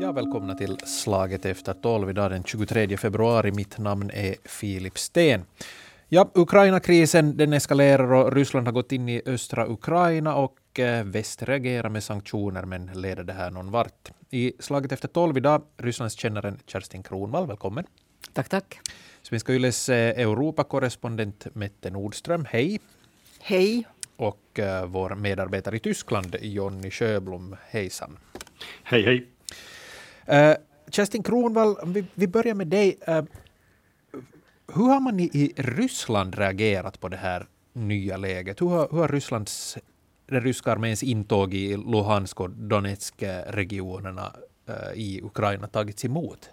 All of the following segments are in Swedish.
Ja, välkomna till Slaget efter tolv idag den 23 februari. Mitt namn är Filip Sten. Ja, Ukraina-krisen den eskalerar och Ryssland har gått in i östra Ukraina och eh, väst reagerar med sanktioner, men leder det här någon vart? I Slaget efter tolv idag, Rysslandskännaren Kerstin Kronvall, välkommen. Tack, tack. Svenska Yles eh, Europakorrespondent Mette Nordström, hej. Hej. Och uh, vår medarbetare i Tyskland, Jonny Sjöblom, hejsan. Hej, hej. Uh, Kerstin Kronvall, vi, vi börjar med dig. Uh, hur har man i, Ryssland reagerat på det här nya läget? Hur har, hur har Rysslands, den ryska arméns intåg i Luhansk och Donetsk-regionerna i Ukraina tagits emot?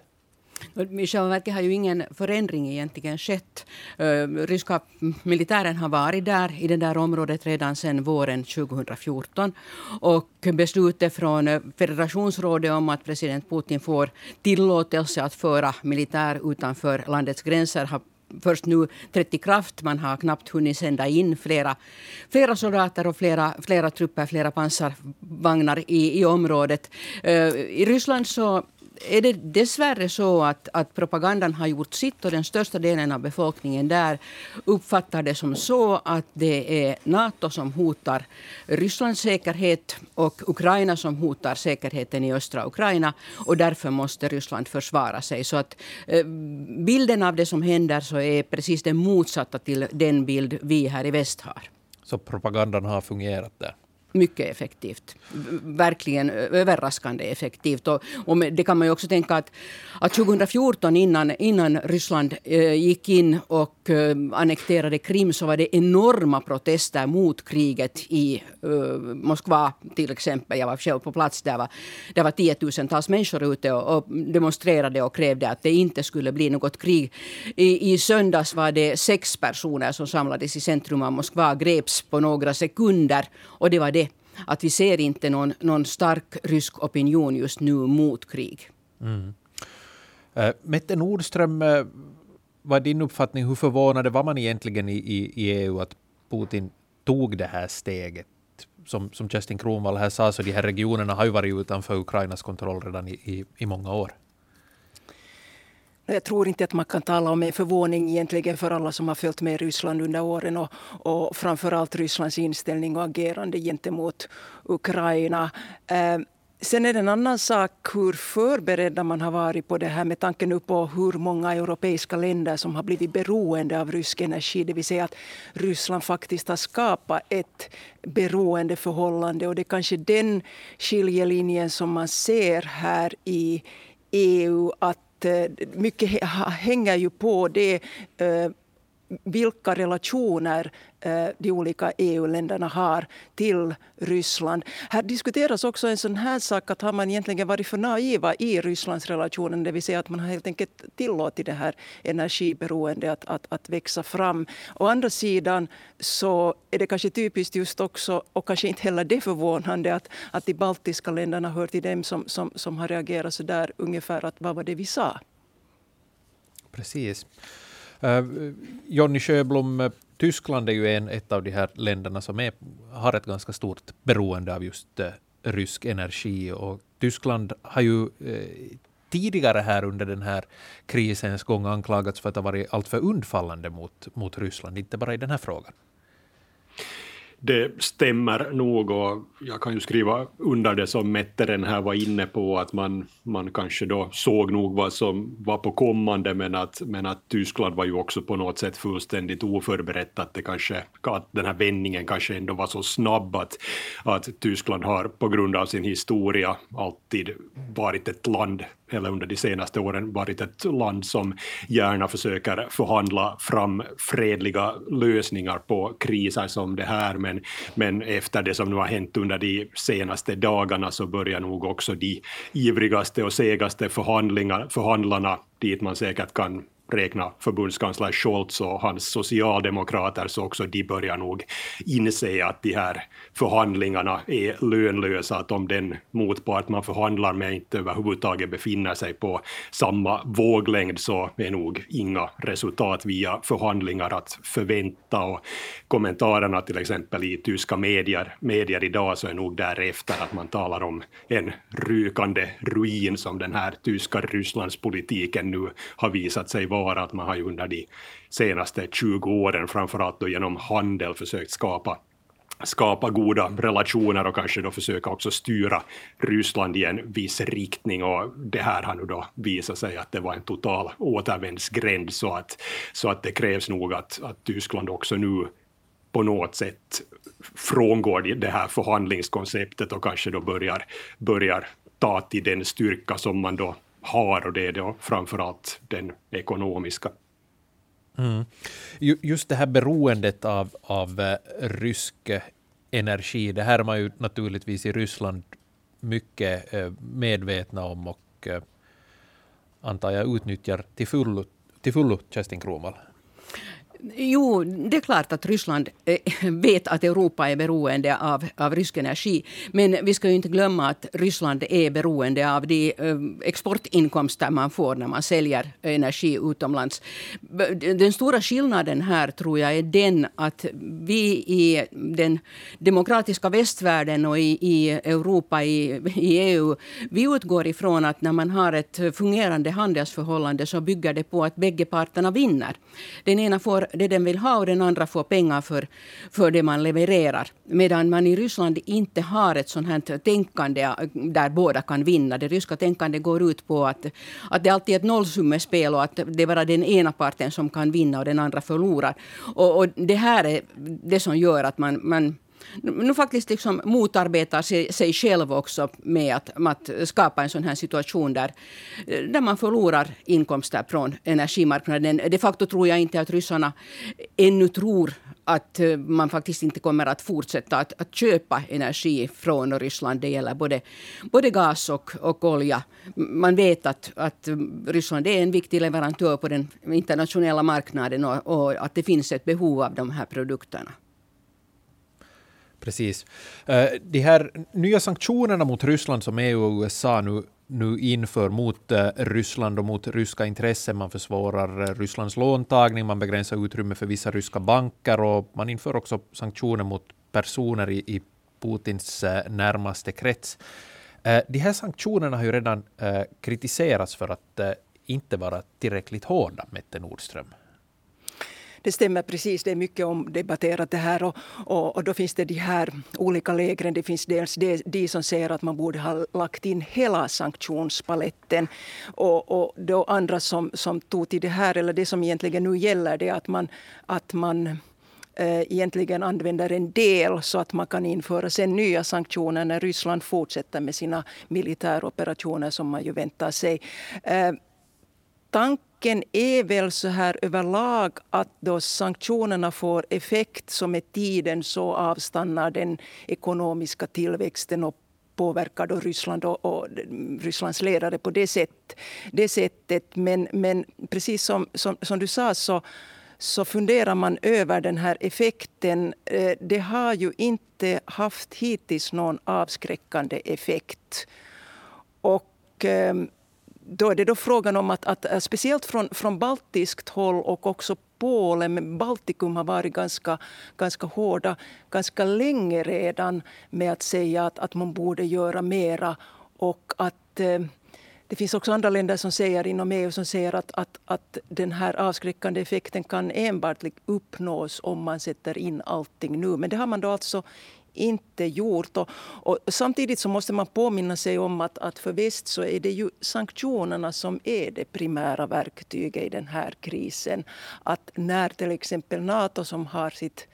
I själva verket har ju ingen förändring egentligen skett. Eh, ryska militären har varit där i det där området redan sedan våren 2014. Och beslutet från federationsrådet om att president Putin får tillåtelse att föra militär utanför landets gränser har först nu trätt i kraft. Man har knappt hunnit sända in flera, flera soldater och flera, flera trupper, flera pansarvagnar i, i området. Eh, I Ryssland så är det dessvärre så att, att propagandan har gjort sitt och den största delen av befolkningen där uppfattar det som så att det är Nato som hotar Rysslands säkerhet och Ukraina som hotar säkerheten i östra Ukraina och därför måste Ryssland försvara sig. Så att eh, bilden av det som händer så är precis den motsatta till den bild vi här i väst har. Så propagandan har fungerat där? Mycket effektivt. Verkligen överraskande effektivt. Och, och det kan man ju också tänka att, att 2014 innan, innan Ryssland eh, gick in och eh, annekterade Krim så var det enorma protester mot kriget i eh, Moskva till exempel. Jag var själv på plats. Där var, där var tiotusentals människor ute och, och demonstrerade och krävde att det inte skulle bli något krig. I, I söndags var det sex personer som samlades i centrum av Moskva, greps på några sekunder och det var det att vi ser inte någon, någon stark rysk opinion just nu mot krig. Mm. Uh, Mette Nordström, uh, vad är din uppfattning? Hur förvånade var man egentligen i, i, i EU att Putin tog det här steget? Som, som Kerstin Kronvall här sa, så de här regionerna har ju varit utanför Ukrainas kontroll redan i, i, i många år. Jag tror inte att man kan tala om en förvåning egentligen för alla som har följt med Ryssland under åren och, och framförallt Rysslands inställning och agerande gentemot Ukraina. Eh, sen är det en annan sak hur förberedda man har varit på det här med tanke nu på hur många europeiska länder som har blivit beroende av rysk energi. Det vill säga att Ryssland faktiskt har skapat ett beroendeförhållande och det är kanske den skiljelinjen som man ser här i EU. att Eh, mycket hänger ju på det eh, vilka relationer eh, de olika EU-länderna har till Ryssland. Här diskuteras också en sån här sak att har man egentligen varit för naiva i Rysslands relationen, det vill säga att man har helt enkelt tillåtit det här energiberoendet att, att, att växa fram. Å andra sidan så är det kanske typiskt just också, och kanske inte heller det förvånande, att, att de baltiska länderna hör till dem som, som, som har reagerat så där ungefär att vad var det vi sa? Precis. Äh, Jonny Sjöblom, äh, Tyskland är ju en, ett av de här länderna som är, har ett ganska stort beroende av just äh, rysk energi. Och Tyskland har ju tidigare här under den här krisens gång anklagats för att ha varit alltför undfallande mot, mot Ryssland, inte bara i den här frågan det stämmer nog och jag kan ju skriva under det som Metteren här var inne på att man, man kanske då såg nog vad som var på kommande men att, men att Tyskland var ju också på något sätt fullständigt oförberett att, det kanske, att den här vändningen kanske ändå var så snabb att, att Tyskland har på grund av sin historia alltid varit ett land eller under de senaste åren varit ett land som gärna försöker förhandla fram fredliga lösningar på kriser som det här. Men, men efter det som nu har hänt under de senaste dagarna så börjar nog också de ivrigaste och segaste förhandlarna dit man säkert kan räkna förbundskansler Scholz och hans socialdemokrater så också de börjar nog inse att de här förhandlingarna är lönlösa, att om den motpart man förhandlar med inte överhuvudtaget befinner sig på samma våglängd så är nog inga resultat via förhandlingar att förvänta. Och kommentarerna till exempel i tyska medier, medier idag så är nog därefter att man talar om en rykande ruin som den här tyska Rysslandspolitiken nu har visat sig vara. Att man har ju under de senaste 20 åren, framförallt då genom handel, försökt skapa skapa goda relationer och kanske då försöka också styra Ryssland i en viss riktning. Och det här har nu då visat sig att det var en total återvändsgränd så att, så att det krävs nog att, att Tyskland också nu på något sätt frångår det här förhandlingskonceptet och kanske då börjar, börjar ta till den styrka som man då har och det är då framförallt den ekonomiska. Mm. Just det här beroendet av, av eh, rysk eh, energi, det här är man ju naturligtvis i Ryssland mycket eh, medvetna om och antar jag utnyttjar till fullo, till fullo Kerstin Kromal. Jo, det är klart att Ryssland eh, vet att Europa är beroende av, av rysk energi. Men vi ska ju inte glömma att Ryssland är beroende av de eh, exportinkomster man får när man säljer energi utomlands. Den stora skillnaden här tror jag är den att vi i den demokratiska västvärlden och i, i Europa, i, i EU, vi utgår ifrån att när man har ett fungerande handelsförhållande så bygger det på att bägge parterna vinner. Den ena får det den vill ha och den andra får pengar för, för det man levererar. Medan man i Ryssland inte har ett sånt här tänkande äh, där båda kan vinna. Det ryska tänkandet går ut på att, att det alltid är ett nollsummespel och att det är bara den ena parten som kan vinna och den andra förlorar. Och, och det här är det som gör att man, man nu faktiskt liksom motarbetar sig, sig själv också med att, med att skapa en sån här situation där, där man förlorar inkomster från energimarknaden. De facto tror jag inte att ryssarna ännu tror att eh, man faktiskt inte kommer att fortsätta att, att köpa energi från Ryssland. Det gäller både, både gas och, och olja. Man vet att, att Ryssland är en viktig leverantör på den internationella marknaden och, och att det finns ett behov av de här produkterna. Precis. Eh, de här nya sanktionerna mot Ryssland som EU och USA nu, nu inför mot eh, Ryssland och mot ryska intressen. Man försvårar eh, Rysslands låntagning, man begränsar utrymme för vissa ryska banker och man inför också sanktioner mot personer i, i Putins närmaste krets. De här sanktionerna har ju redan kritiserats för att inte vara tillräckligt hårda, Mette Nordström. Det stämmer precis, det är mycket omdebatterat det här. Och, och, och, då finns det de här olika lägren. Det finns dels de, de som säger att man borde ha lagt in hela sanktionspaletten. Och, och då andra som, som tog till det här, eller det som egentligen nu gäller, det är att man, att man eh, egentligen använder en del så att man kan införa sen nya sanktioner när Ryssland fortsätter med sina militäroperationer som man ju väntar sig. Eh, Tanken är väl så här överlag att då sanktionerna får effekt så med tiden så avstannar den ekonomiska tillväxten och påverkar då Ryssland och, och Rysslands ledare på det, sätt, det sättet. Men, men precis som, som, som du sa så, så funderar man över den här effekten. Eh, det har ju inte haft hittills någon avskräckande effekt. Och ehm, då är det då frågan om att, att eh, speciellt från, från baltiskt håll och också Polen, men Baltikum har varit ganska, ganska hårda ganska länge redan med att säga att, att man borde göra mera. Och att eh, det finns också andra länder som säger inom EU som säger att, att, att den här avskräckande effekten kan enbart uppnås om man sätter in allting nu. Men det har man då alltså inte gjort. Och, och, samtidigt så måste man påminna sig om att, att för väst så är det ju sanktionerna som är det primära verktyget i den här krisen. Att när till exempel Nato som har sitt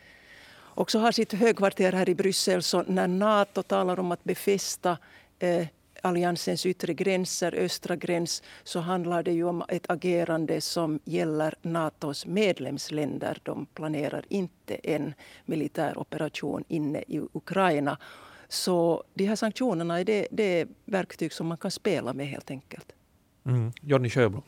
också har sitt högkvarter här i Bryssel, så när Nato talar om att befästa eh, alliansens yttre gränser, östra gräns, så handlar det ju om ett agerande som gäller Natos medlemsländer. De planerar inte en militär operation inne i Ukraina. Så de här sanktionerna är det, det är verktyg som man kan spela med helt enkelt. Mm. Johnny Sjöblom.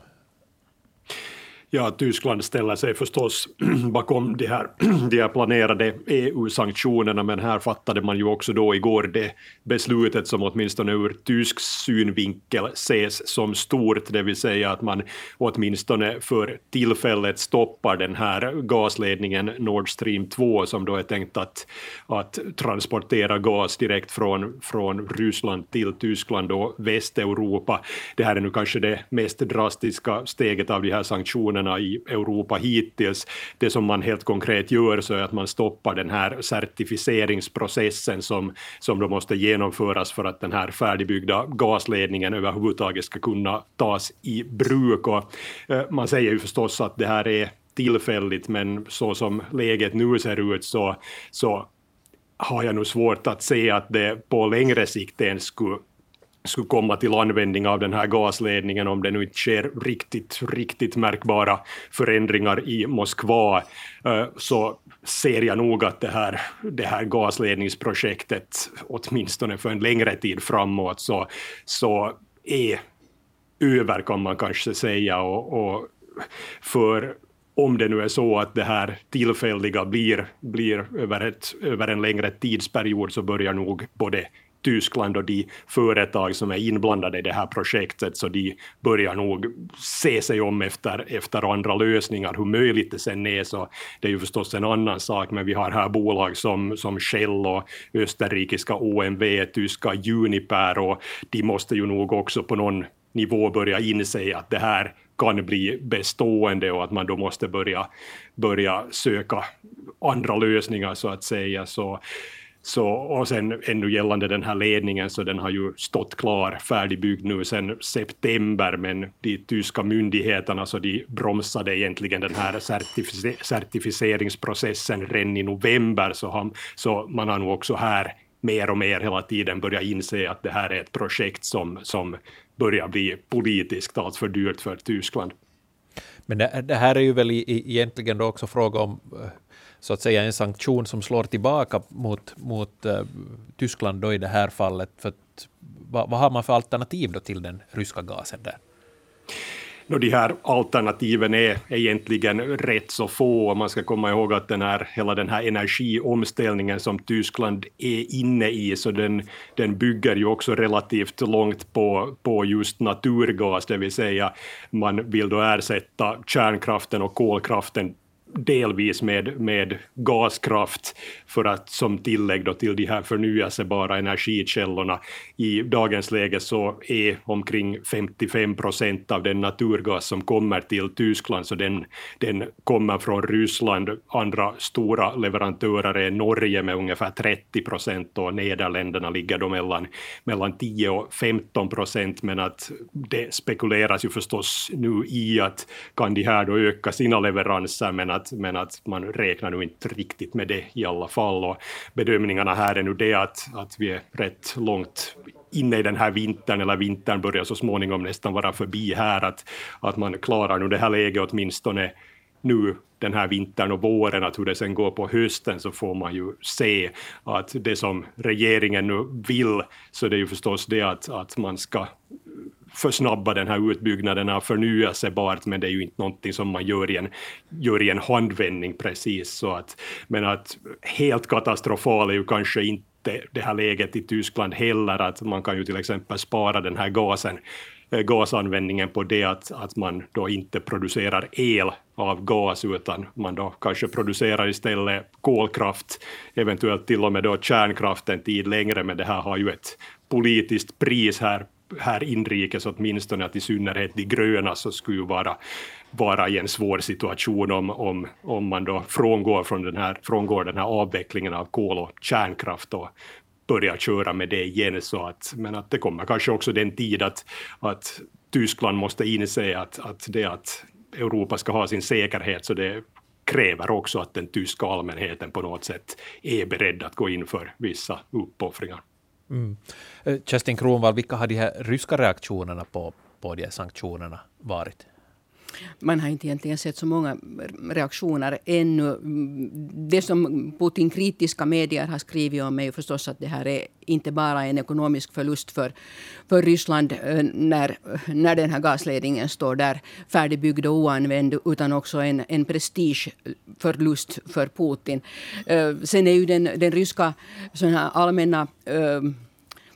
Ja, Tyskland ställer sig förstås bakom de här, de här planerade EU-sanktionerna, men här fattade man ju också då igår det beslutet som åtminstone ur tysk synvinkel ses som stort, det vill säga att man åtminstone för tillfället stoppar den här gasledningen Nord Stream 2 som då är tänkt att, att transportera gas direkt från, från Ryssland till Tyskland och Västeuropa. Det här är nu kanske det mest drastiska steget av de här sanktionerna nationerna i Europa hittills. Det som man helt konkret gör så är att man stoppar den här certifieringsprocessen som, som då måste genomföras för att den här färdigbyggda gasledningen överhuvudtaget ska kunna tas i bruk. Och, eh, man säger ju förstås att det här är tillfälligt, men så som läget nu ser ut så, så har jag nog svårt att se att det på längre sikt ens skulle skulle komma till användning av den här gasledningen om det nu inte sker riktigt, riktigt märkbara förändringar i Moskva, eh, så ser jag nog att det här, det här gasledningsprojektet, åtminstone för en längre tid framåt, så, så är över kan man kanske säga. Och, och för om det nu är så att det här tillfälliga blir, blir över, ett, över en längre tidsperiod så börjar nog både Tyskland och de företag som är inblandade i det här projektet, så de börjar nog se sig om efter, efter andra lösningar. Hur möjligt det sen är, så det är ju förstås en annan sak, men vi har här bolag som, som Shell och österrikiska OMV, tyska Uniper, och de måste ju nog också på någon nivå börja inse att det här kan bli bestående och att man då måste börja, börja söka andra lösningar så att säga. Så så, och sen ännu gällande den här ledningen, så den har ju stått klar, färdigbyggd nu sedan september, men de tyska myndigheterna så de bromsade egentligen den här certific certifieringsprocessen redan i november, så, han, så man har nog också här mer och mer hela tiden börjat inse att det här är ett projekt som, som börjar bli politiskt allt för dyrt för Tyskland. Men det, det här är ju väl egentligen då också fråga om eh, så att säga en sanktion som slår tillbaka mot, mot uh, Tyskland då i det här fallet. För att, vad, vad, har man för alternativ då till den ryska gasen där? No, de här alternativen är egentligen rätt så få. Man ska komma ihåg att den här, hela den här energiomställningen som Tyskland är inne i, så den, den bygger ju också relativt långt på, på just naturgas, det vill säga man vill då ersätta kärnkraften och kolkraften delvis med, med gaskraft för att som tillägg då till de här förnyelsebara energikällorna. I dagens läge så är omkring 55 procent av den naturgas som kommer till Tyskland, så den, den kommer från Ryssland. Andra stora leverantörer är Norge med ungefär 30 procent och Nederländerna ligger då mellan, mellan 10 och 15 procent, men att det spekuleras ju förstås nu i att kan de här då öka sina leveranser, men att, men att man räknar nu inte riktigt med det i alla fall. Och bedömningarna här är nu det att, att vi är rätt långt inne i den här vintern, eller vintern börjar så småningom nästan vara förbi här, att, att man klarar nu det här läget åtminstone nu den här vintern och våren, att hur det sen går på hösten så får man ju se att det som regeringen nu vill, så det är ju förstås det att, att man ska försnabba den här utbyggnaden av förnyelsebart, men det är ju inte någonting som man gör i en, gör i en handvändning precis. Så att, men att helt katastrofal är ju kanske inte det här läget i Tyskland heller, att man kan ju till exempel spara den här gasen eh, gasanvändningen på det att, att man då inte producerar el av gas, utan man då kanske producerar istället kolkraft, eventuellt till och med då kärnkraft en tid längre, men det här har ju ett politiskt pris här här inrikes åtminstone, att i synnerhet de gröna så skulle ju vara, vara i en svår situation om, om, om man då frångår, från den här, frångår den här avvecklingen av kol och kärnkraft och börjar köra med det igen. Så att, men att det kommer kanske också den tid att, att Tyskland måste inse att, att det att Europa ska ha sin säkerhet, så det kräver också att den tyska allmänheten på något sätt är beredd att gå in för vissa uppoffringar. Mm. Eh, Kerstin Kronvall, vilka har de här ryska reaktionerna på, på de här sanktionerna varit? Man har inte egentligen sett så många reaktioner ännu. Det som Putin-kritiska medier har skrivit om är ju förstås att det här är inte bara en ekonomisk förlust för, för Ryssland eh, när, när den här gasledningen står där färdigbyggd och oanvänd utan också en, en prestigeförlust för Putin. Eh, sen är ju den, den ryska sån här allmänna eh,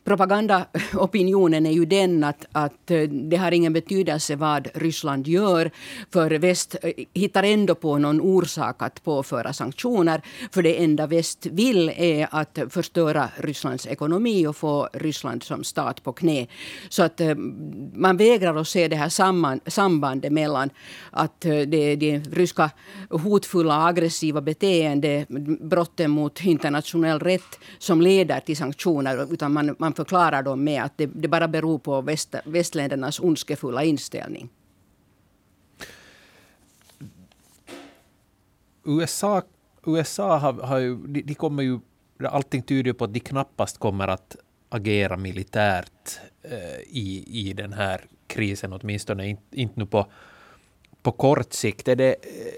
propagandaopinionen är ju den att, att eh, det har ingen betydelse vad Ryssland gör. För väst eh, hittar ändå på någon orsak att påföra sanktioner. För det enda väst vill är att förstöra Rysslands ekonomi och få Ryssland som stat på knä. Så att eh, man vägrar att se det här sambandet mellan att det, det ryska hotfulla aggressiva beteende, brotten mot internationell rätt som leder till sanktioner. Utan man, man förklarar dem med att det, det bara beror på väst, västländernas ondskefulla inställning. USA, USA har, har ju, de, de kommer ju, allting tyder på att de knappast kommer att agera militärt eh, i, i den här krisen, åtminstone inte, inte nu på, på kort sikt. Är det,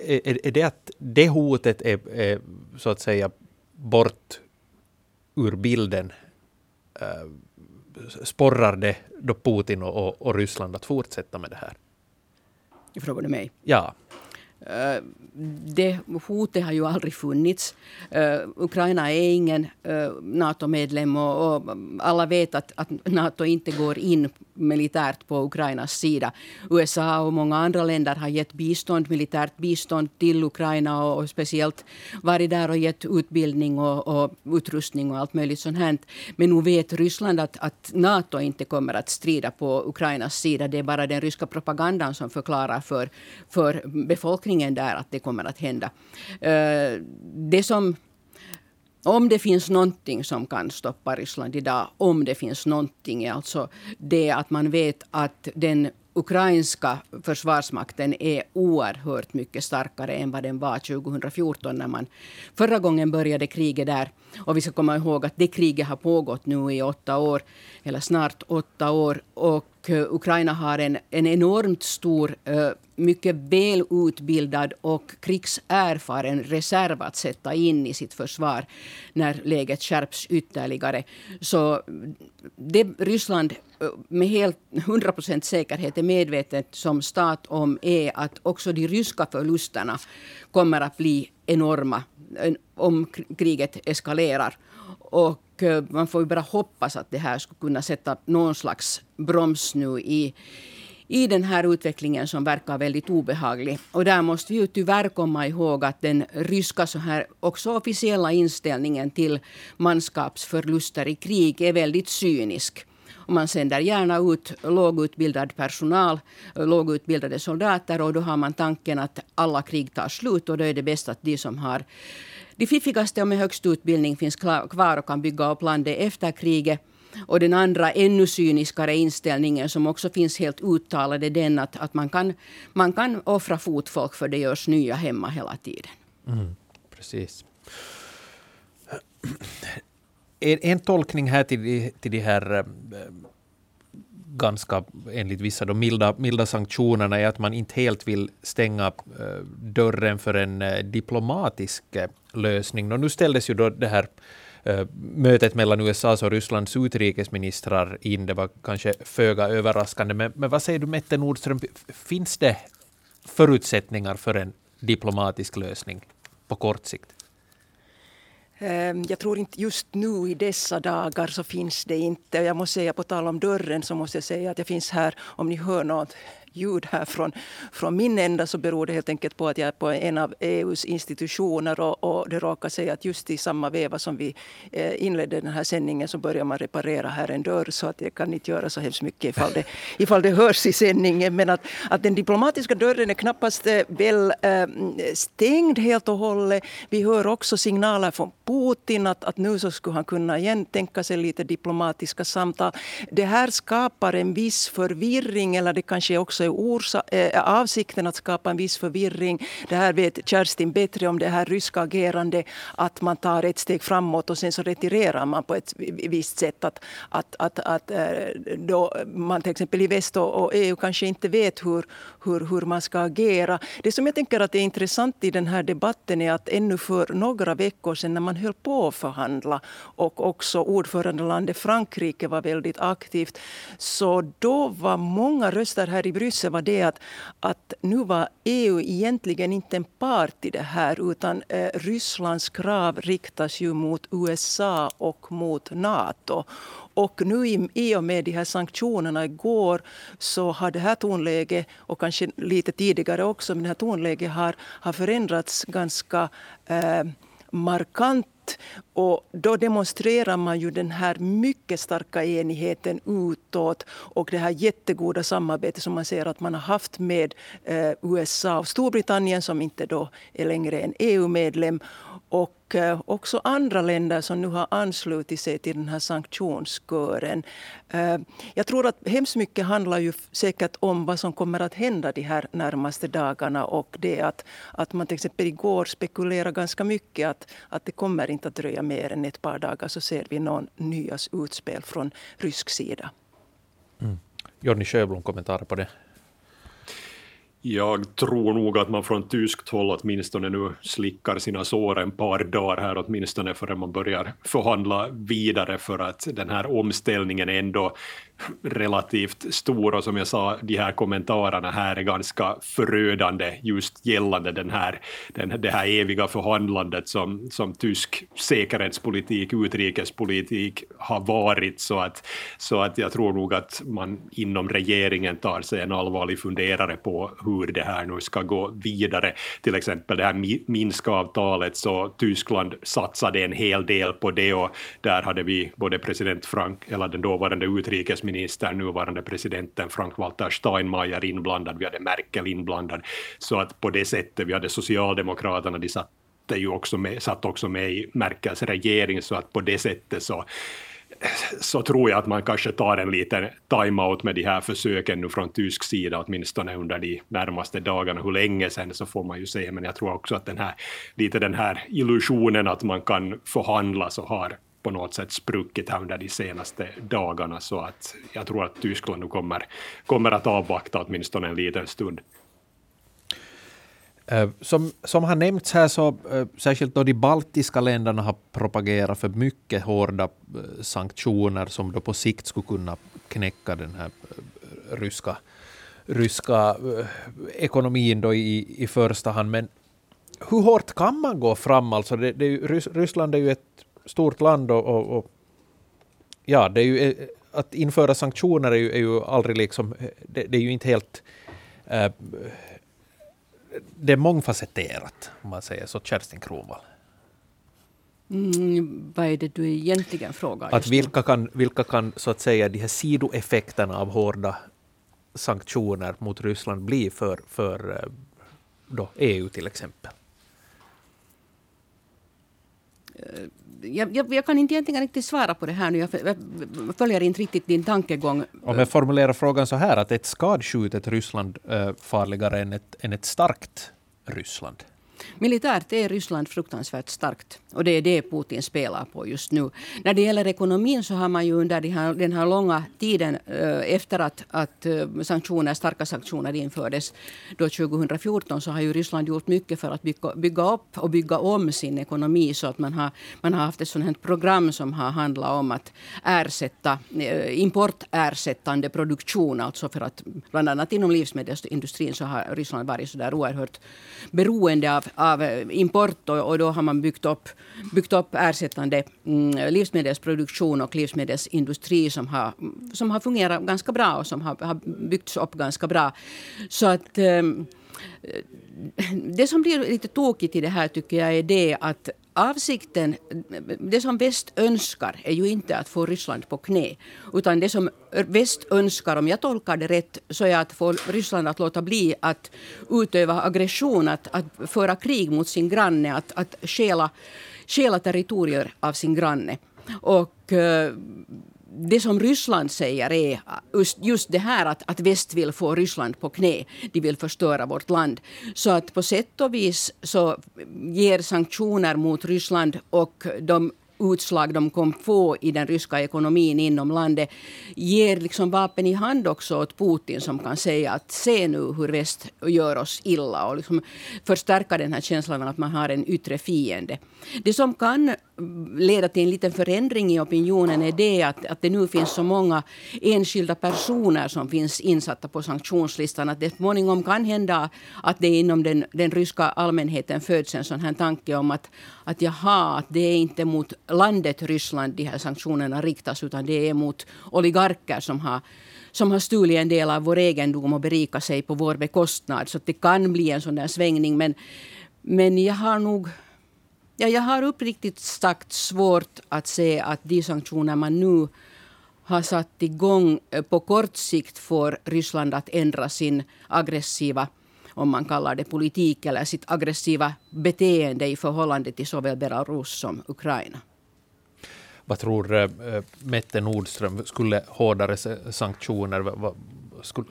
är, är det att det hotet är, är så att säga bort ur bilden sporrar det då Putin och, och, och, Ryssland att fortsätta med det här? Frågar du mig? Ja. Eh, Det hotet har ju aldrig funnits. Eh, Ukraina är ingen eh, NATO-medlem och, och, alla vet att, att NATO inte går in militärt på Ukrainas sida. USA och många andra länder har gett bistånd, militärt bistånd till Ukraina och, och speciellt varit där och gett utbildning och, och, utrustning och allt möjligt sånt här. Men nu vet Ryssland att, att NATO inte kommer att strida på Ukrainas sida. Det är bara den ryska propagandan som förklarar för, för befolkningen där att det kommer att hända. Eh, det som om det finns någonting som kan stoppa Ryssland idag, om det finns någonting, är alltså det att man vet att den ukrainska försvarsmakten är oerhört mycket starkare än vad den var 2014 när man förra gången började kriget där. Och vi ska komma ihåg att det kriget har pågått nu i åtta år, eller snart åtta år. Och Eh, Ukraina har en, en enormt stor, eh, mycket välutbildad och krigserfaren reserv att sätta in i sitt försvar när läget skärps ytterligare. Så det Ryssland eh, med helt 100 procent säkerhet är medvetet som stat om är att också de ryska förlusterna kommer att bli enorma om kriget eskalerar. Och eh, man får ju bara hoppas att det här skulle kunna sätta någon slags broms nu i, i den här utvecklingen som verkar väldigt obehaglig. Och där måste vi ju tyvärr komma ihåg att den ryska så här också officiella inställningen till manskapsförluster i krig är väldigt cynisk. Och man sänder gärna ut lågutbildad personal, lågutbildade soldater och då har man tanken att alla krig tar slut och då är det bäst att de som har de fiffigaste och med högst utbildning finns kvar och kan bygga upp landet efter kriget. Och den andra ännu cyniskare inställningen som också finns helt uttalad är den att, att man, kan, man kan offra fotfolk för det görs nya hemma hela tiden. Mm, precis. En, tolkning här till, till de här eh, ganska, enligt vissa, då, milda, milda sanktionerna är att man inte helt vill stänga eh, dörren för en eh, diplomatisk lösning. Och nu ställdes ju då det här eh, mötet mellan USAs och Rysslands utrikesministrar in. Det var kanske föga överraskande. Men, men vad säger du, Mette Nordström, finns det förutsättningar för en diplomatisk lösning på kort sikt? Ehm, jag tror inte just nu i dessa dagar så finns det inte. Jag måste säga på tal om dörren så måste jag säga att jag finns här om ni hör något ljud här från, från min ända så beror det helt enkelt på att jag är på en av EUs institutioner och, och det råkar sig att just i samma veva som vi eh, inledde den här sändningen så börjar man reparera här en dörr så att jag kan inte göra så hemskt mycket ifall det, ifall det hörs i sändningen. Men att, att den diplomatiska dörren är knappast eh, väl äh, stängd helt och hållet. Vi hör också signaler från Putin att, att nu så skulle han kunna igen tänka sig lite diplomatiska samtal. Det här skapar en viss förvirring eller det kanske också också är orsa, äh, avsikten att skapa en viss förvirring. Det här vet Kerstin bättre om det här ryska agerande. Att man tar ett steg framåt och sen så retirerar man på ett visst sätt. Att, att, att, att eh, då man till exempel i väst och EU kanske inte vet hur, hur, hur man ska agera. Det som jag tänker att är intressant i den här debatten är att ännu för några veckor sedan när man höll på att förhandla och också ordförandelandet Frankrike var väldigt aktivt. Så då var många röster här i Bryssel var det att, att nu var EU egentligen inte en part i det här utan eh, Rysslands krav riktas ju mot USA och mot Nato. Och nu i, i och med de här sanktionerna igår så har det här tonläget, och kanske lite tidigare också, men det här tonläget har, har förändrats ganska eh, markant. Och då demonstrerar man ju den här mycket starka enigheten utåt och det här jättegoda samarbetet som man ser att man har haft med eh, USA och Storbritannien som inte då är längre en EU-medlem och eh, också andra länder som nu har anslutit sig till den här sanktionskören. Eh, jag tror att hemskt mycket handlar ju säkert om vad som kommer att hända de här närmaste dagarna. Och det att, att man till exempel igår spekulerade ganska mycket att, att det kommer inte att dröja mer än ett par dagar så ser vi någon nyas utspel från rysk sida. Mm. Jonny Sjöblom, kommentarer på det? Jag tror nog att man från tyskt håll åtminstone nu slickar sina sår en par dagar här åtminstone förrän man börjar förhandla vidare för att den här omställningen ändå relativt stor och som jag sa, de här kommentarerna här är ganska förödande just gällande den här, den, det här eviga förhandlandet som, som tysk säkerhetspolitik, utrikespolitik har varit så att, så att jag tror nog att man inom regeringen tar sig en allvarlig funderare på hur det här nu ska gå vidare. Till exempel det här Minskavtalet så Tyskland satsade en hel del på det och där hade vi både president Frank, eller den dåvarande utrikesministern statsminister, nuvarande presidenten Frank-Walter Steinmeier inblandad, vi hade Merkel inblandad. Så att på det sättet, vi hade Socialdemokraterna, de satt, ju också med, satt också med i Merkels regering, så att på det sättet så så tror jag att man kanske tar en liten time-out med de här försöken nu från tysk sida, åtminstone under de närmaste dagarna. Hur länge sen så får man ju se, men jag tror också att den här, lite den här illusionen att man kan förhandla så har på något sätt spruckit här under de senaste dagarna, så att jag tror att Tyskland nu kommer, kommer att avvakta åtminstone en liten stund. Eh, som, som har nämnts här så eh, särskilt då de baltiska länderna har propagerat för mycket hårda eh, sanktioner som då på sikt skulle kunna knäcka den här ryska, ryska ekonomin då i, i första hand. Men hur hårt kan man gå fram? Alltså det, det, Ryssland är ju ett stort land och, och, och, ja, det är ju, eh, att införa sanktioner är ju, är ju aldrig liksom, det, det, är ju inte helt äh, det är mångfacetterat, om man säger så, Kerstin Kronvall. Mm, vad är det du egentligen frågar? Att vilka kan, vilka kan så att säga de här sidoeffekterna av hårda sanktioner mot Ryssland bli för, för eh, då EU till exempel? Jag, jag, jag, kan inte egentligen riktigt svara på det här nu. Jag, följer inte riktigt din tankegång. Om jag formulerar frågan så här, att ett skadskjutet Ryssland äh, farligare än ett, än ett starkt Ryssland? Militärt är Ryssland fruktansvärt starkt. Och det är det Putin spelar på just nu. När det gäller ekonomin så har man ju under den här, den här långa tiden eh, efter att, att eh, sanktioner, starka sanktioner infördes då 2014 så har ju Ryssland gjort mycket för att bygga, bygga upp och bygga om sin ekonomi så att man har, man har haft ett sådant program som har handlat om att ersätta eh, importersättande produktion. Alltså för att bland annat inom livsmedelsindustrin så har Ryssland varit så där oerhört beroende av, av eh, import och, då har man byggt upp byggt upp ersättande mm, livsmedelsproduktion och livsmedelsindustri som har, som har fungerat ganska bra och som har, har byggts upp ganska bra. Så att ehm, det som blir lite tokigt i det här tycker jag är det att avsikten, det som väst önskar är ju inte att få Ryssland på knä. Utan det som väst önskar, om jag tolkar det rätt, så är att få Ryssland att låta bli att utöva aggression, att, att föra krig mot sin granne, att, att stjäla, territorier av sin granne. Och, eh, det som Ryssland säger är just, just det här att, att väst vill få Ryssland på knä. De vill förstöra vårt land. Så att på sätt och vis så ger sanktioner mot Ryssland och de utslag de kom få i den ryska ekonomin inom landet ger liksom vapen i hand också åt Putin som kan säga att se nu hur väst gör oss illa och liksom förstärka den här känslan av att man har en yttre fiende. Det som kan leda till en liten förändring i opinionen är det att, att det nu finns så många enskilda personer som finns insatta på sanktionslistan att det småningom kan hända att det inom den, den ryska allmänheten föds en sån här tanke om att, att jaha, att det är inte mot landet Ryssland de här sanktionerna riktas utan det är mot oligarker som har som har stulit en del av vår egendom och berikat sig på vår bekostnad. Så det kan bli en sån där svängning. Men, men jag har nog Ja, jag har uppriktigt sagt svårt att se att de sanktioner man nu har satt igång eh, på kort sikt får Ryssland att ändra sin aggressiva om man kallar det politik eller sitt aggressiva beteende i förhållande till såväl Belarus som Ukraina. Vad tror äh, Mette Nordström, skulle hårdare sanktioner, vad,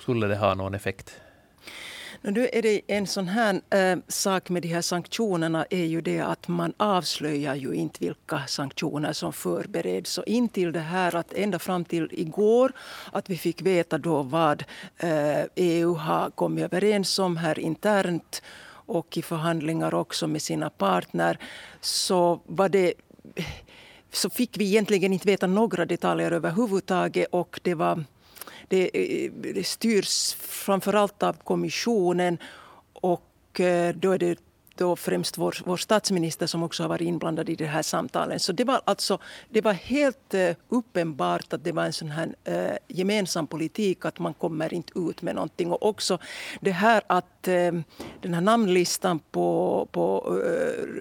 skulle det ha någon effekt? Nu är det en sån här äh, sak med de här sanktionerna är ju det att man avslöjar ju inte vilka sanktioner som förbereds. Så intill det här att ända fram till igår att vi fick veta då vad eh, äh, EU har kommit överens om här internt och i förhandlingar också med sina partner så var det så fick vi egentligen inte veta några detaljer överhuvudtaget och det var det, eh, det styrs framförallt av kommissionen och eh, då är det då främst vår, vår statsminister som också har varit inblandad i de här samtalen. Så det var, alltså, det var helt eh, uppenbart att det var en sån här uh, gemensam politik att man kommer inte ut med någonting. Och också det här att uh, den här namnlistan på, på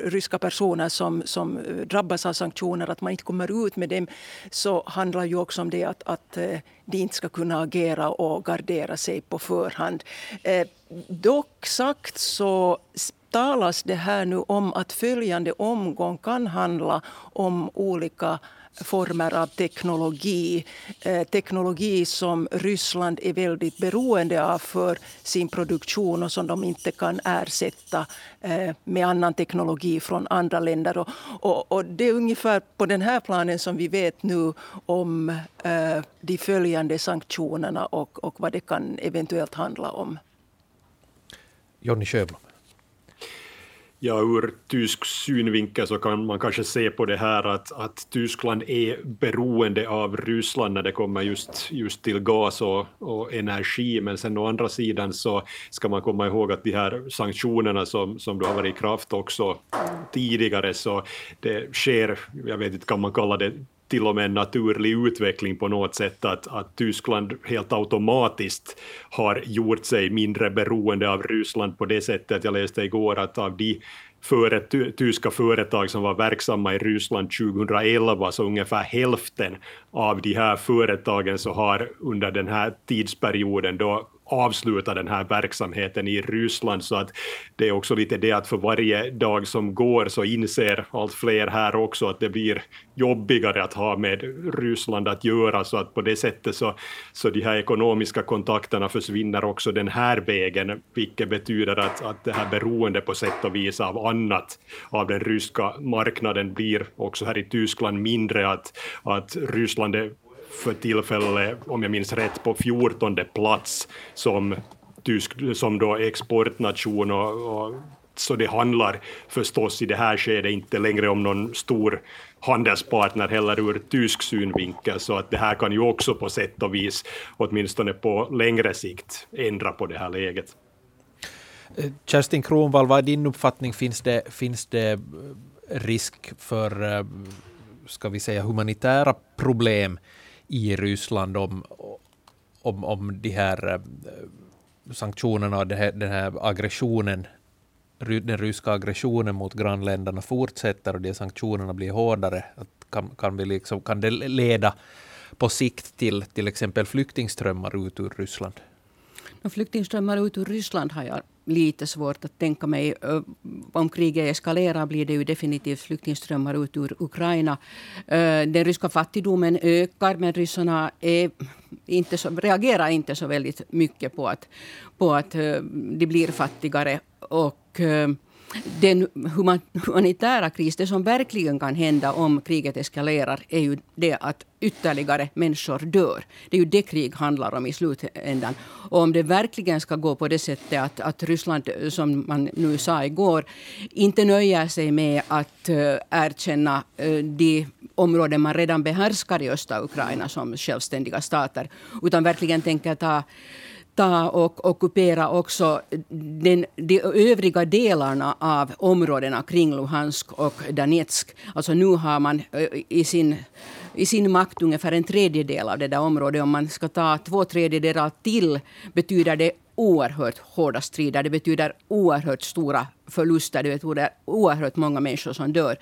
ryska personer som, som drabbas av sanktioner, att man inte kommer ut med dem, så handlar ju också om det att, att de inte ska kunna agera och gardera sig på förhand. Dock sagt så talas det här nu om att följande omgång kan handla om olika former av teknologi. Eh, teknologi som Ryssland är väldigt beroende av för sin produktion och som de inte kan ersätta eh, med annan teknologi från andra länder. Och, och, och, det är ungefär på den här planen som vi vet nu om eh, de följande sanktionerna och, och vad det kan eventuellt handla om. Jonny Sjöblom. Ja, ur tysk synvinkel så kan man kanske se på det här att, att Tyskland är beroende av Ryssland när det kommer just, just till gas och, och energi, men sen å andra sidan så ska man komma ihåg att de här sanktionerna som, som då har varit i kraft också tidigare, så det sker, jag vet inte, kan man kalla det till och med en naturlig utveckling på något sätt att, att Tyskland helt automatiskt har gjort sig mindre beroende av Ryssland på det sättet. Jag läste igår att av de före, tyska företag som var verksamma i Ryssland 2011, så ungefär hälften av de här företagen så har under den här tidsperioden då avsluta den här verksamheten i Ryssland. Så att det är också lite det att för varje dag som går så inser allt fler här också att det blir jobbigare att ha med Ryssland att göra. Så att på det sättet så, så de här ekonomiska kontakterna försvinner också den här vägen, vilket betyder att, att det här beroende på sätt och vis av annat av den ryska marknaden blir också här i Tyskland mindre. Att, att Ryssland är för tillfället, om jag minns rätt, på 14 plats som, tysk, som då exportnation. Och, och, så det handlar förstås i det här skedet inte längre om någon stor handelspartner heller ur tysk synvinkel, så att det här kan ju också på sätt och vis, åtminstone på längre sikt, ändra på det här läget. Eh, Kerstin Kronvall, vad är din uppfattning? Finns det, finns det eh, risk för, eh, ska vi säga, humanitära problem i Ryssland om, om, om de här eh, sanktionerna och den här aggressionen den ryska aggressionen mot grannländerna fortsätter och de sanktionerna blir hårdare, kan, kan, vi liksom, kan det leda på sikt till till exempel flyktingströmmar ut ur Ryssland? Flyktingströmmar ut ur Ryssland har jag lite svårt att tänka mig. Om kriget eskalerar blir det ju definitivt flyktingströmmar ut ur Ukraina. Den ryska fattigdomen ökar men ryssarna är inte så, reagerar inte så väldigt mycket på att, på att de blir fattigare. Och den humanitära kris, det som verkligen kan hända om kriget eskalerar, är ju det att ytterligare människor dör. Det är ju det krig handlar om i slutändan. Och om det verkligen ska gå på det sättet att, att Ryssland, som man nu sa igår, inte nöjer sig med att uh, erkänna uh, de områden man redan behärskar i östra Ukraina som självständiga stater, utan verkligen tänker ta ta och ockupera också den, de övriga delarna av områdena kring Luhansk och Donetsk. Alltså nu har man i sin, i sin makt ungefär en tredjedel av det där området. Om man ska ta två tredjedelar till betyder det oerhört hårda strider. Det betyder oerhört stora förluster. Det betyder oerhört många människor som dör.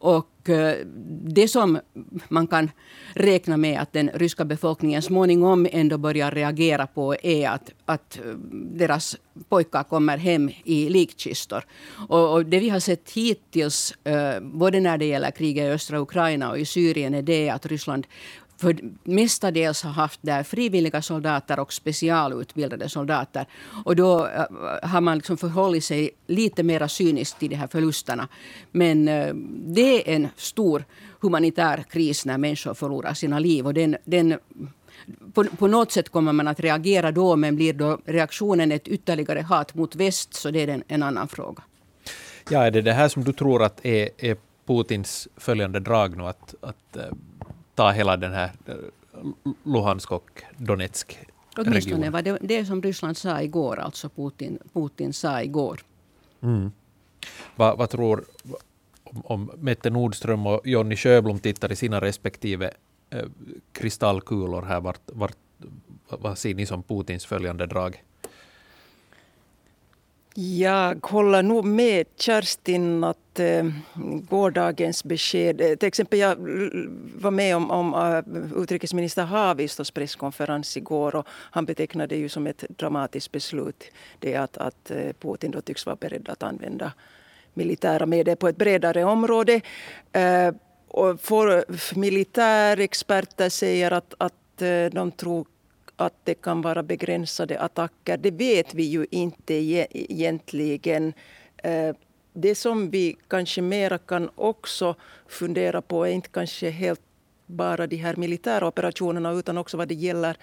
Och eh, det som man kan räkna med att den ryska befolkningen småningom ändå börjar reagera på är att, att eh, deras pojkar kommer hem i likkistor. Och, och det vi har sett hittills, eh, både när det gäller kriget i östra Ukraina och i Syrien, är det att Ryssland för mestadels har haft där frivilliga soldater och specialutbildade soldater. Och då äh, har man liksom förhållit sig lite mer cyniskt till de här förlusterna. Men äh, det är en stor humanitär kris när människor förlorar sina liv. Och den, den på, på, något sätt kommer man att reagera då, men blir då reaktionen ett ytterligare hat mot väst, så det är en, en annan fråga. Ja, är det det här som du tror att är, är Putins följande drag nu? Att, att äh, ta hela den här eh, Luhansk och Donetsk Åtminstone var det det som Ryssland sa igår, alltså Putin, Putin sa igår. Mm. Vad, vad tror om, om Mette Nordström och Jonny Sjöblom tittar i sina respektive eh, kristallkulor här, vart, vart, vad ser ni som Putins följande drag? Jag håller nog med Kerstin att eh, gårdagens besked... Eh, till exempel jag var med om, om uh, utrikesminister Haavistos presskonferens igår och han betecknade det ju som ett dramatiskt beslut. Det att, att eh, Putin då tycks vara beredd att använda militära medel på ett bredare område. Uh, och för, militärexperter säger att, att de tror att det kan vara begränsade attacker. Det vet vi ju inte egentligen. Eh, det som vi kanske mera kan också fundera på är inte kanske helt bara de här militära operationerna utan också vad det gäller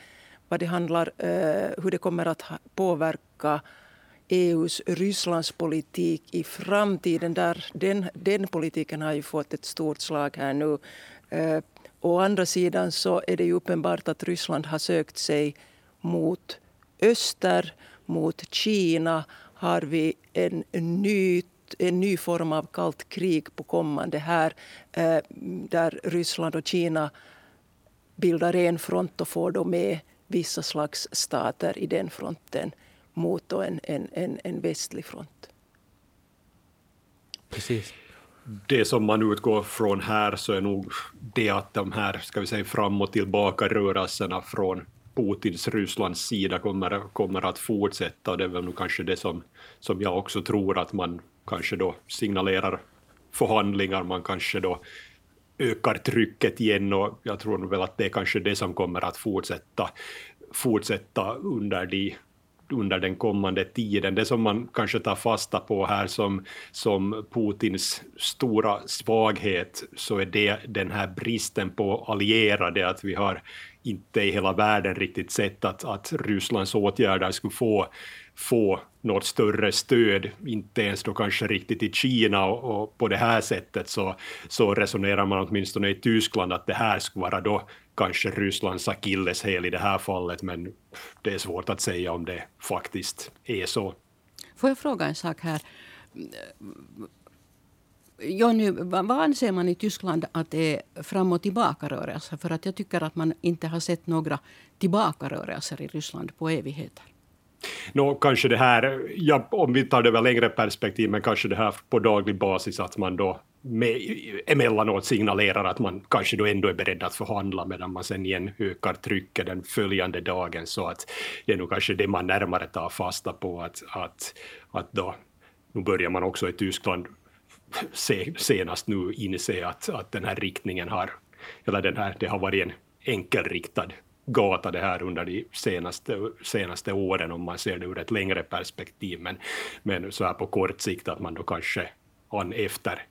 vad det handlar eh, hur det kommer att påverka EUs Rysslandspolitik i framtiden. Där den, den politiken har ju fått ett stort slag här nu. Eh, Å andra sidan så är det ju uppenbart att Ryssland har sökt sig mot öster, mot Kina har vi en ny en ny form av kallt krig på kommande här eh, där Ryssland och Kina bildar en front och får då med vissa slags stater i den fronten mot en, en, en, en västlig front. Precis det som man utgår från här så är nog det att de här ska vi säga, fram och tillbaka rörelserna från Putins Rysslands sida kommer, kommer att fortsätta. Det är väl nog kanske det som, som jag också tror att man kanske då signalerar förhandlingar, man kanske då ökar trycket igen och jag tror väl att det är kanske det som kommer att fortsätta, fortsätta under de under den kommande tiden. Det som man kanske tar fasta på här som, som Putins stora svaghet så är det den här bristen på allierade, att vi har inte i hela världen riktigt sett att, att Rysslands åtgärder skulle få, få något större stöd, inte ens då kanske riktigt i Kina och, och, på det här sättet så, så resonerar man åtminstone i Tyskland att det här skulle vara då kanske Rysslands akilleshäl i det här fallet, men det är svårt att säga om det faktiskt är så. Får jag fråga en sak här? Jonny, vad anser man i Tyskland att det är fram och tillbaka-rörelser? För att jag tycker att man inte har sett några tillbaka-rörelser i Ryssland på evigheter. Nå, kanske det här, ja, om vi tar det över längre perspektiv, men kanske det här på daglig basis att man då med, emellanåt signalerar att man kanske då ändå är beredd att förhandla medan man sen igen ökar trycket den följande dagen så att det är nog kanske det man närmare tar fasta på att, att, att då, nu börjar man också i Tyskland se, senast nu inse att, att den här riktningen har, eller den här, det har varit en enkelriktad gata det här under de senaste, senaste åren om man ser det ur ett längre perspektiv. Men, men så här på kort sikt att man då kanske an efter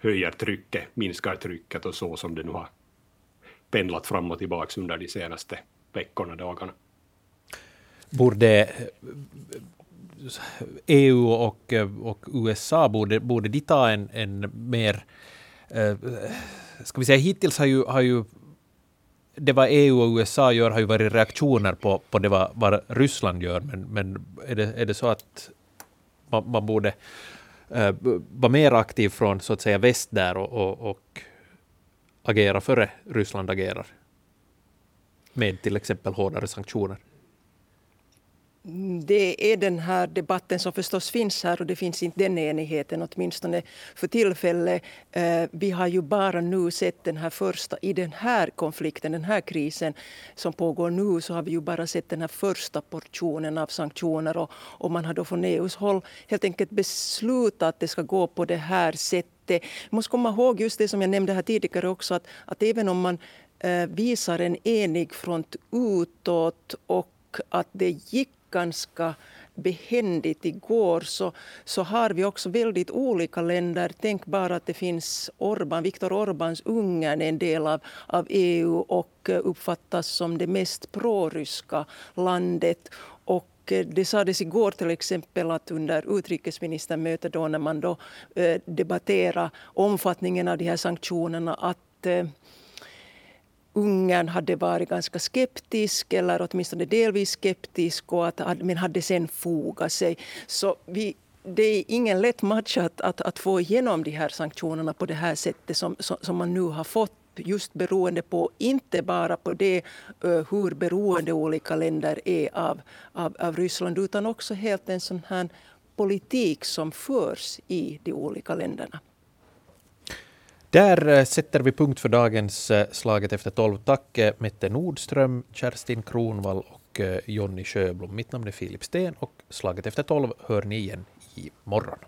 höjer trycket, minskar trycket och så som det nu har pendlat fram och tillbaka under de senaste veckorna, dagarna. Borde eh, EU och, och USA, borde, borde de ta en, en mer... Eh, ska vi säga, hittills har ju, har ju det vad EU och USA gör har ju varit reaktioner på, på det vad, vad Ryssland gör, men, men är, det, är det så att man, man borde Eh, uh, vara mer aktiv från så att säga väst där och, och, och agera före Ryssland agerar? Med till exempel hårdare sanktioner. Det är den här debatten som förstås finns här och det finns inte den enigheten åtminstone för tillfället. Eh, vi har ju bara nu sett den här första, i den här konflikten, den här krisen som pågår nu så har vi ju bara sett den här första portionen av sanktioner och, och man har då från EUs håll helt enkelt beslutat att det ska gå på det här sättet. Man måste komma ihåg just det som jag nämnde här tidigare också att, att även om man eh, visar en enig front utåt och att det gick ganska behändigt igår så, så har vi också väldigt olika länder. Tänk bara att det finns Orban, Viktor Orbáns Ungern en del av, av EU och eh, uppfattas som det mest proryska landet. Och eh, det sades igår till exempel att under utrikesministermötet då när man då eh, debatterade omfattningen av de här sanktionerna att Ungern hade varit ganska skeptisk eller åtminstone delvis skeptisk och att, men hade sen fogat sig. Så vi, det är ingen lätt match att, att, att, få igenom de här sanktionerna på det här sättet som, som man nu har fått just beroende på, inte bara på det hur beroende olika länder är av, av, av Ryssland utan också helt en sån här politik som förs i de olika länderna. Där eh, sätter vi punkt för dagens eh, Slaget efter tolv. Tack eh, Mette Nordström, Kerstin Kronvall och Jonny Sjöblom. Mitt namn är Filip Sten och Slaget efter tolv hör ni igen i morgon.